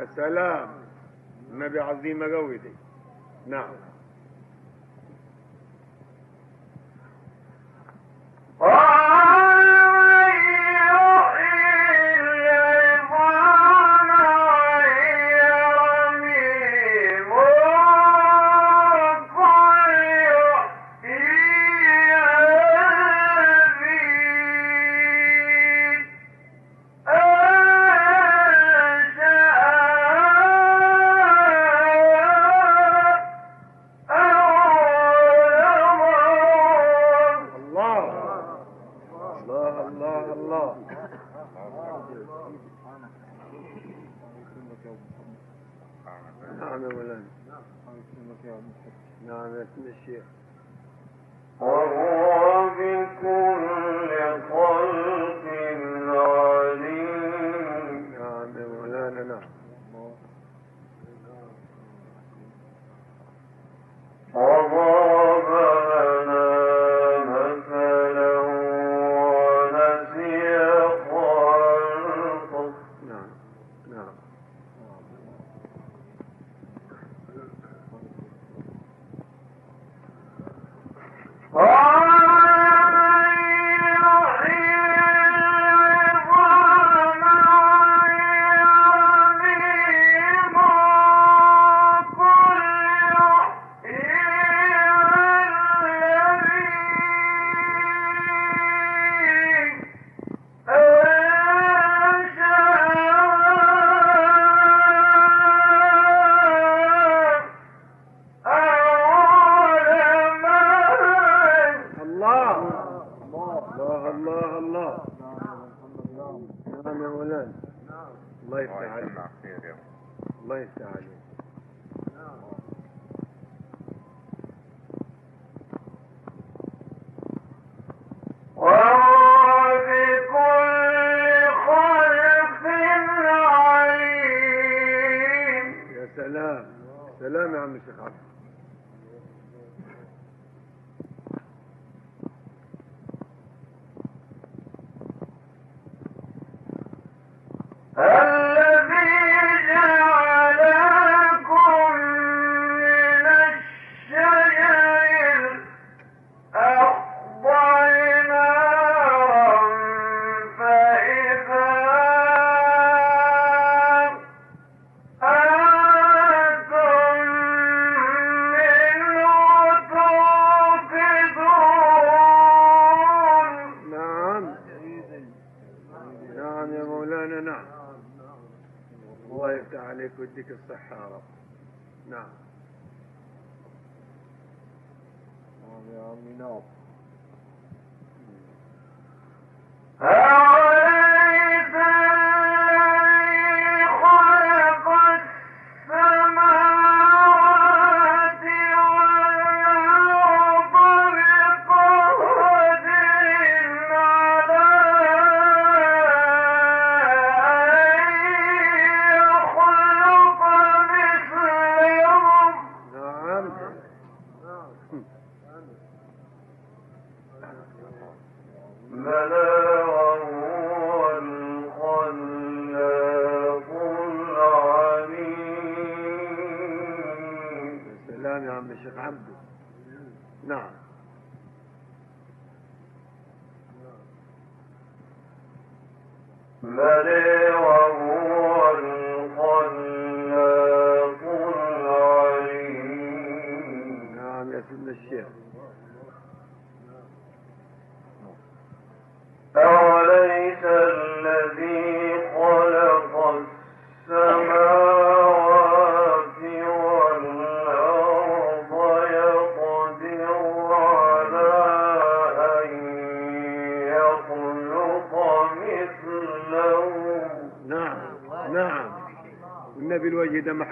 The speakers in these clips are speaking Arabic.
يا سلام نبي عظيم قوي دي. نعم. الله الله الله نعم يا مولانا نعم يا الشيخ وهو بكل خلق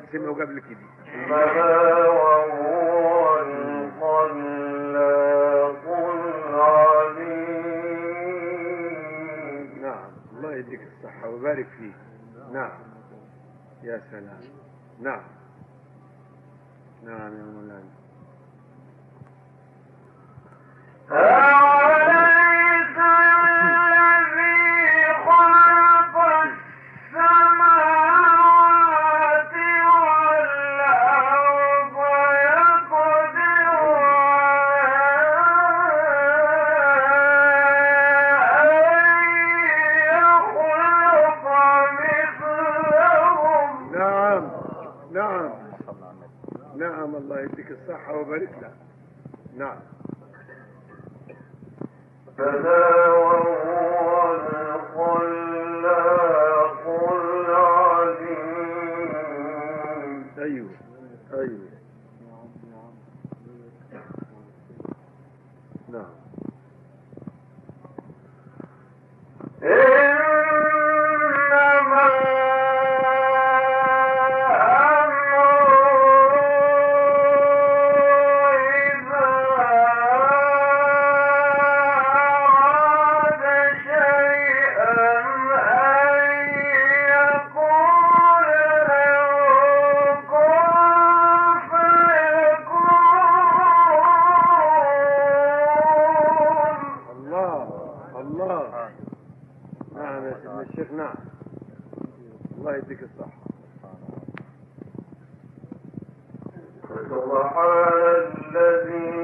जिससे लिखी दी Are you? Are you? الله يديك الصحة. سبحان الله الذي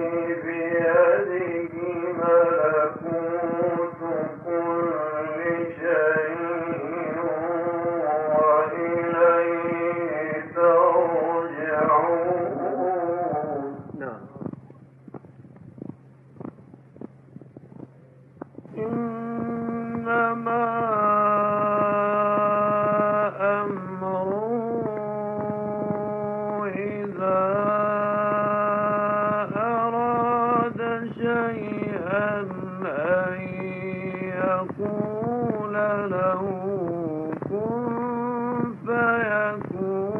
يقول له كن فيكون.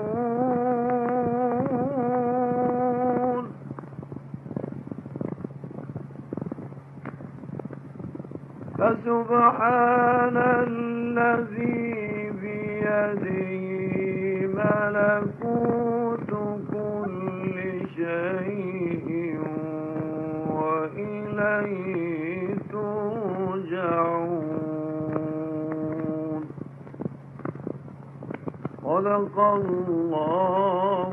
فسبحان صدق الله.